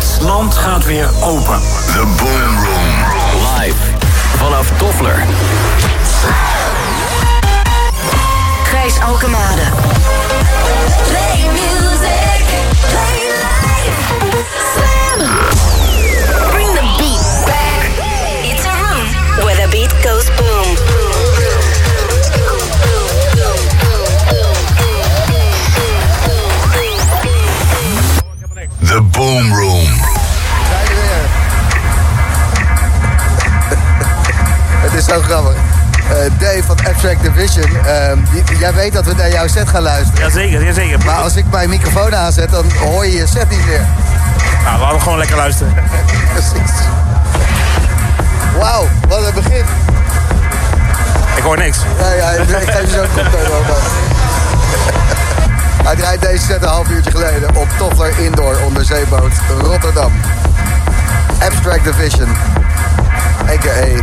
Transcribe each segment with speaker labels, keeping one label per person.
Speaker 1: Het land gaat weer open.
Speaker 2: The Boom Room.
Speaker 3: Live vanaf Toffler.
Speaker 4: Gijs Alkemade. Play music. Play Boom
Speaker 2: Room.
Speaker 5: Zijn we weer. Het is zo grappig. Eh, Dave van Abstract Division, ehm, die- jij weet dat we naar jouw set gaan luisteren.
Speaker 6: Jazeker, jazeker.
Speaker 5: Maar als ik mijn microfoon aanzet, dan hoor je je set niet meer.
Speaker 6: Nou, we hadden gewoon lekker luisteren.
Speaker 5: Precies. Wauw, wat een begin.
Speaker 6: Ik hoor niks.
Speaker 5: Ja, ja, ik geef je zo'n koptelefoon over. Hij draait deze set een half uurtje geleden op Toffler Indoor onderzeeboot Rotterdam. Abstract Division, a.k.a.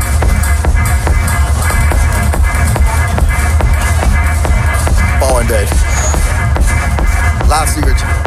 Speaker 5: Paul en Dave. Laatste uurtje.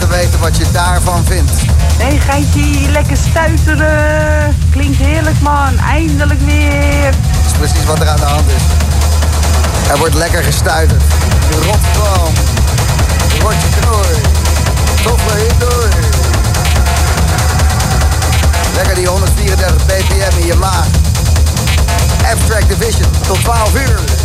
Speaker 5: laten weten wat je daarvan vindt.
Speaker 7: Nee, geitje, lekker stuiteren. Klinkt heerlijk, man. Eindelijk weer.
Speaker 5: Dat is precies wat er aan de hand is. Er wordt lekker gestuiterd. Rotterdam. je knooi. Toffe door. Lekker die 134 bpm in je maag. Abstract Division tot 12 uur.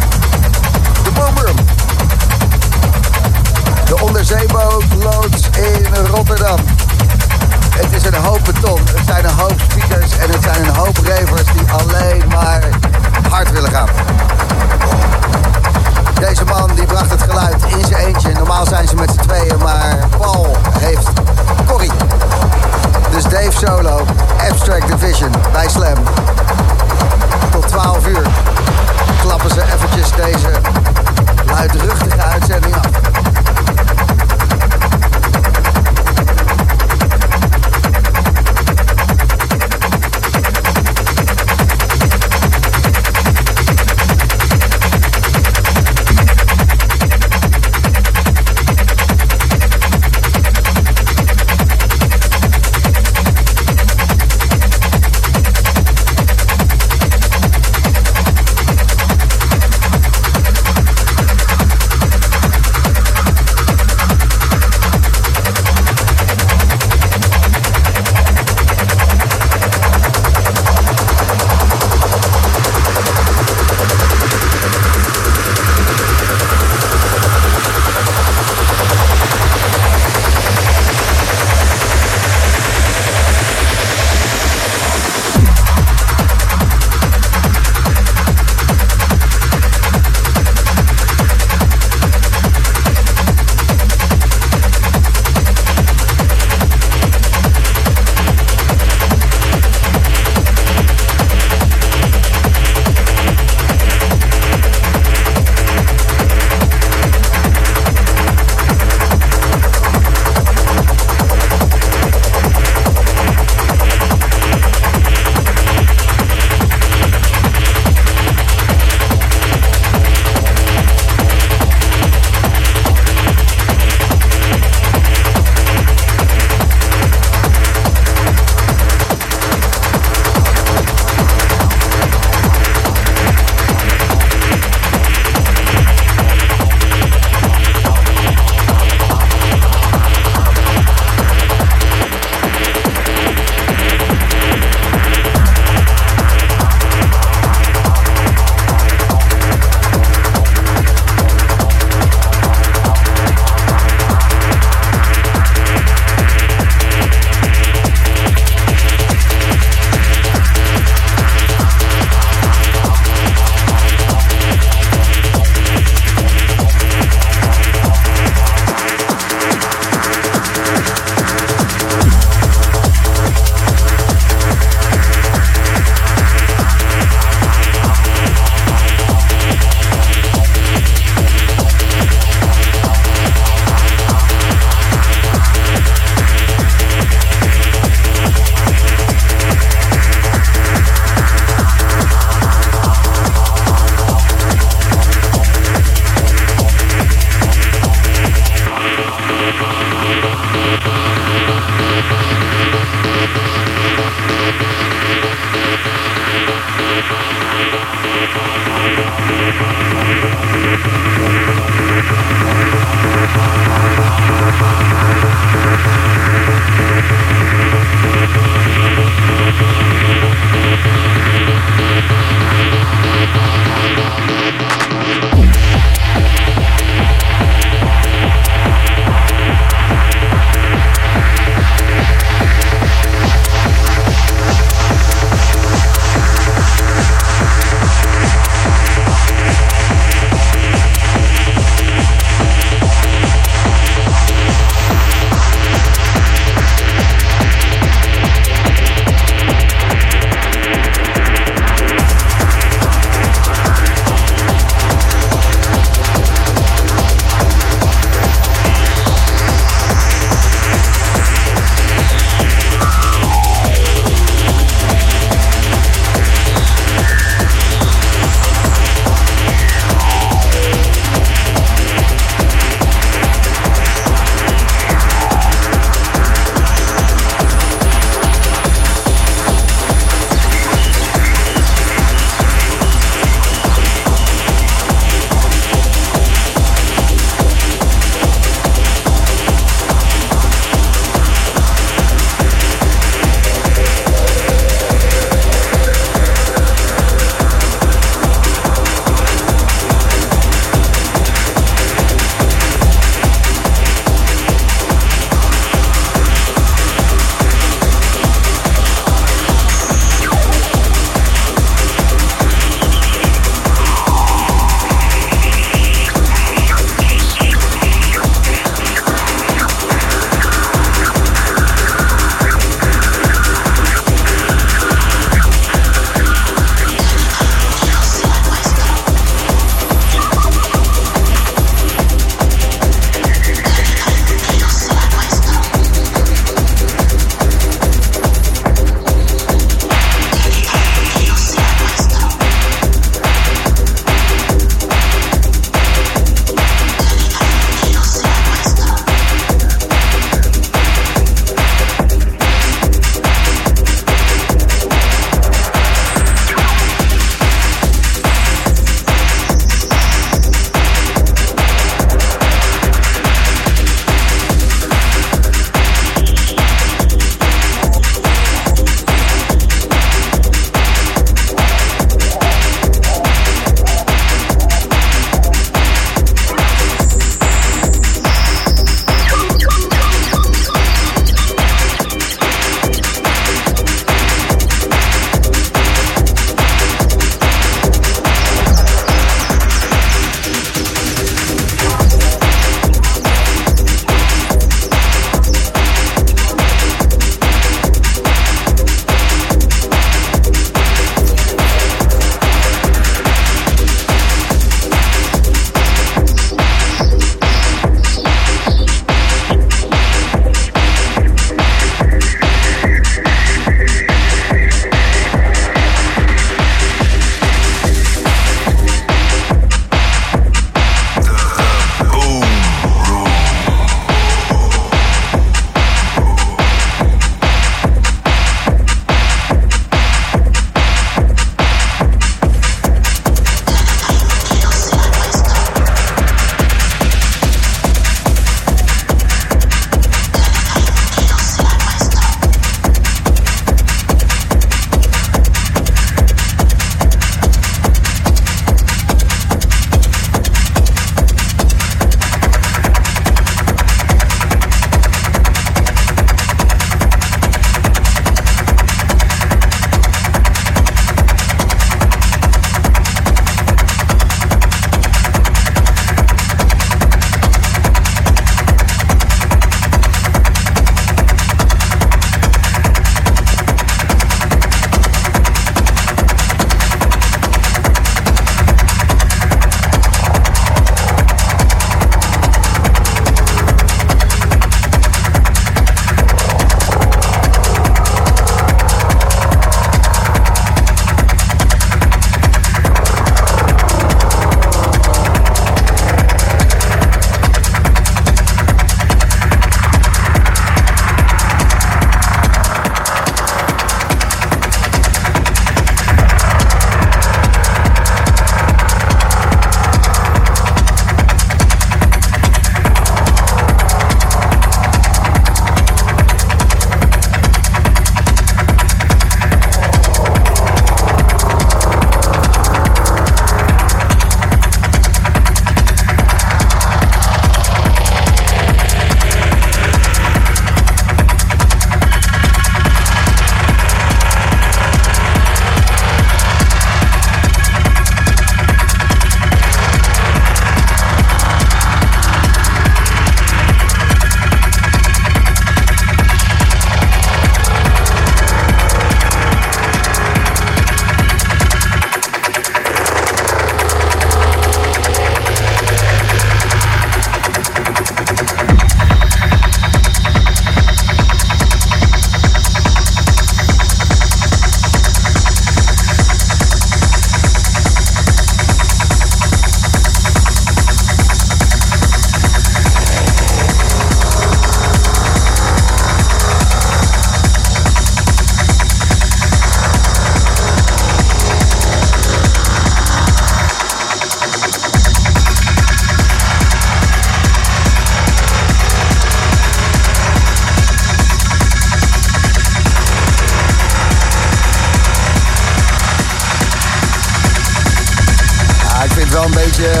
Speaker 5: Beetje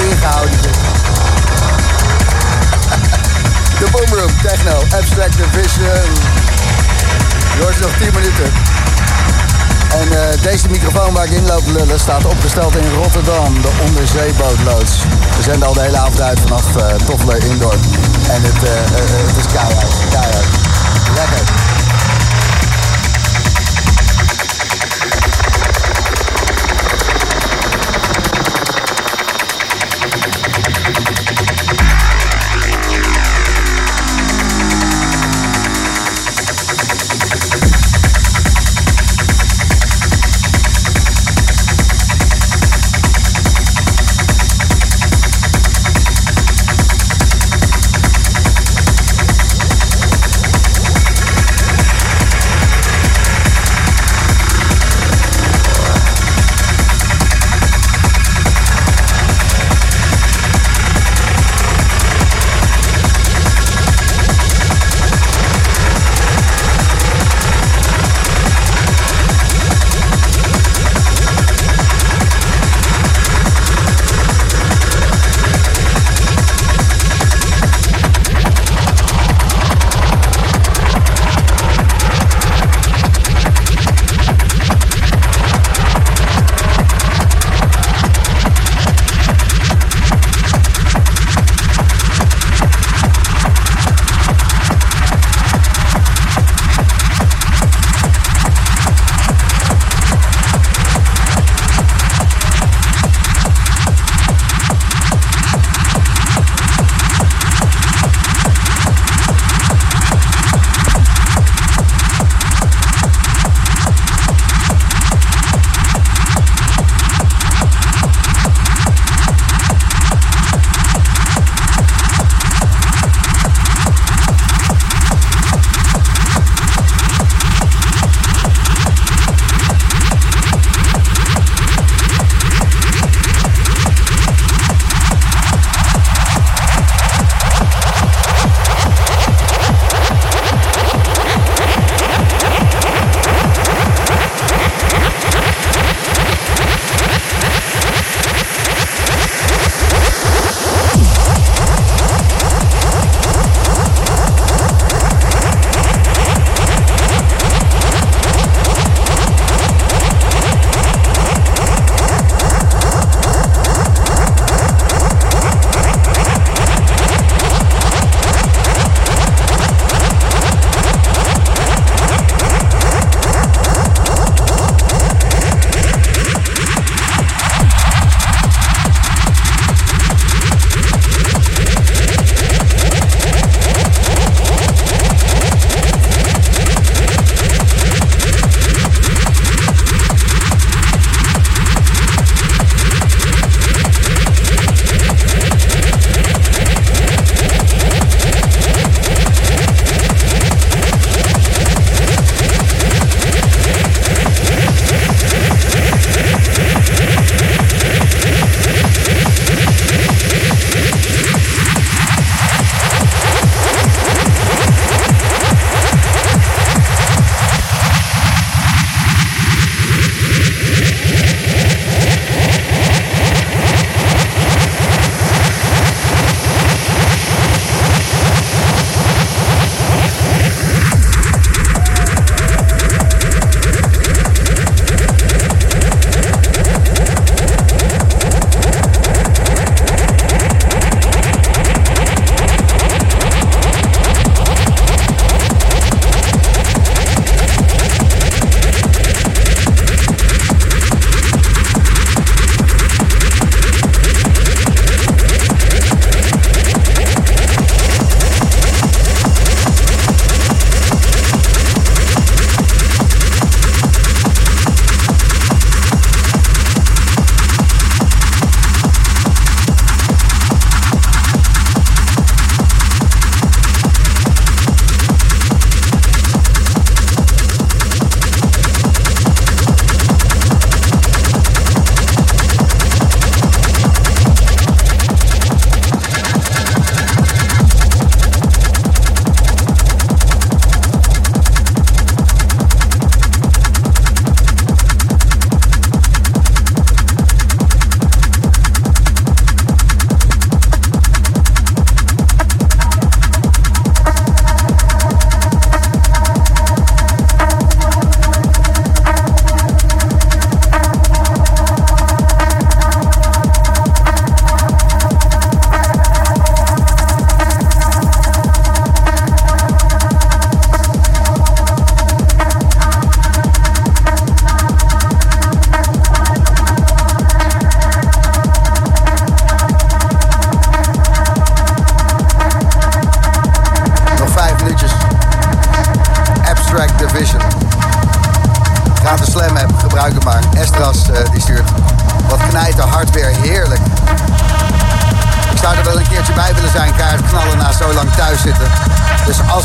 Speaker 5: uh, ingehouden zit. De Boomroom, Techno, Abstract Vision. Je hoort nog 10 minuten. En uh, deze microfoon waar ik in loop lullen staat opgesteld in Rotterdam, de onderzeebootloods. We zenden al de hele avond uit vanaf uh, Toffler Indoor. En het, uh, het is keihard, keihard. Lekker.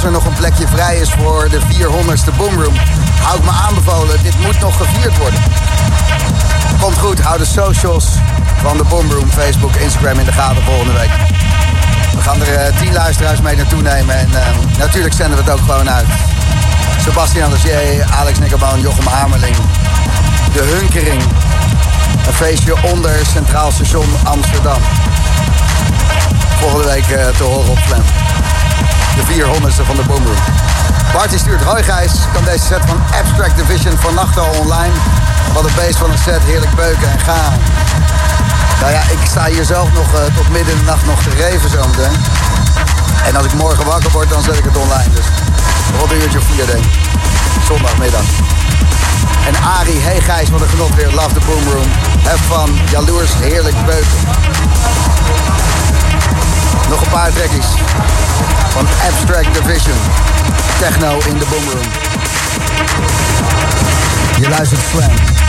Speaker 5: Er nog een plekje vrij is voor de 400ste Boomroom, hou ik me aanbevolen. Dit moet nog gevierd worden. Komt goed, hou de socials van de Boomroom, Facebook, Instagram in de gaten volgende week. We gaan er eh, 10 luisteraars mee naartoe nemen en eh, natuurlijk zenden we het ook gewoon uit. Sebastian Lagier, Alex Nickerboon, Jochem Hamerling. De Hunkering. Een feestje onder Centraal Station Amsterdam. Volgende week eh, te horen op Slam. De 400ste van de Boomroom. Bart die stuurt, hoi Gijs, kan deze set van Abstract Division vannacht al online. Wat een beest van een set, heerlijk beuken en gaan. Nou ja, ik sta hier zelf nog eh, tot midden de nacht nog te reven zometeen. En als ik morgen wakker word, dan zet ik het online. Dus rond een uurtje of vier denk. Zondagmiddag. En Ari, hey Gijs, wat een genot weer. Love the Boom Room. Have fun. Jaloers, heerlijk beuken. Nog een paar trekkies. Van Abstract Division. Techno in de Boom Room. Je luistert Slam.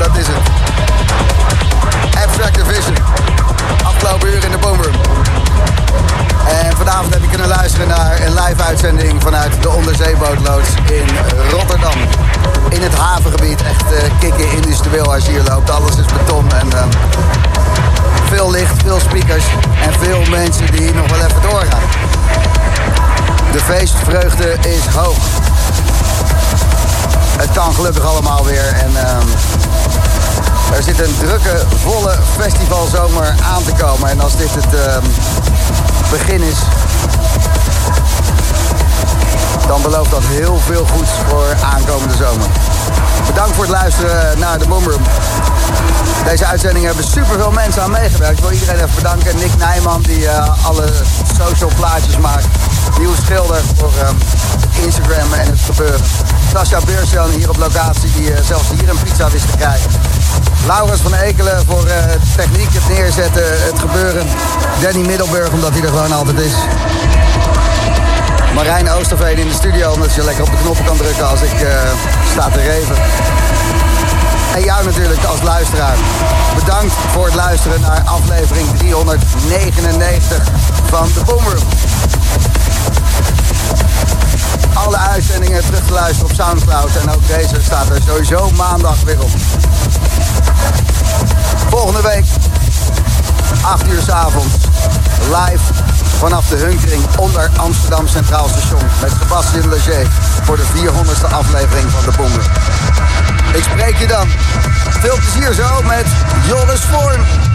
Speaker 5: dat is het. Abstract Division. Afgelopen uur in de Boomroom. En vanavond heb ik kunnen luisteren naar een live uitzending vanuit de onderzeebootloods in Rotterdam. In het havengebied, echt eh, uh, kikken industrieel als je hier loopt. Alles is beton en ehm, veel licht, veel speakers en veel mensen die hier nog wel even doorgaan. De feestvreugde is hoog. Het kan gelukkig allemaal weer en... Ehm, er zit een drukke, volle festivalzomer aan te komen. En als dit het uh, begin is, dan belooft dat heel veel goeds voor aankomende zomer. Bedankt voor het luisteren naar de Boomroom. Deze uitzending hebben superveel mensen aan meegewerkt. Ik wil iedereen even bedanken. Nick Nijman die uh, alle social plaatjes maakt. Nieuw schilder voor uh, Instagram en het gebeuren. Sascha Beursjan hier op locatie die uh, zelfs hier een pizza wist te krijgen. Laurens van Ekelen voor uh, techniek, het neerzetten, het gebeuren. Danny Middelburg omdat hij er gewoon altijd is. Marijn Oosterveen in de studio omdat je lekker op de knoppen kan drukken als ik uh, sta te reven. En jou natuurlijk als luisteraar. Bedankt voor het luisteren naar aflevering 399 van de Boomroom. Alle uitzendingen terug te luisteren op Soundcloud. En ook deze staat er sowieso maandag weer op. Volgende week, 8 uur s avonds, live vanaf de Hunkering onder Amsterdam Centraal Station. Met Sebastien Leger voor de 400ste aflevering van de Boomroom. Ik spreek je dan. Veel plezier zo met Joris Voorn.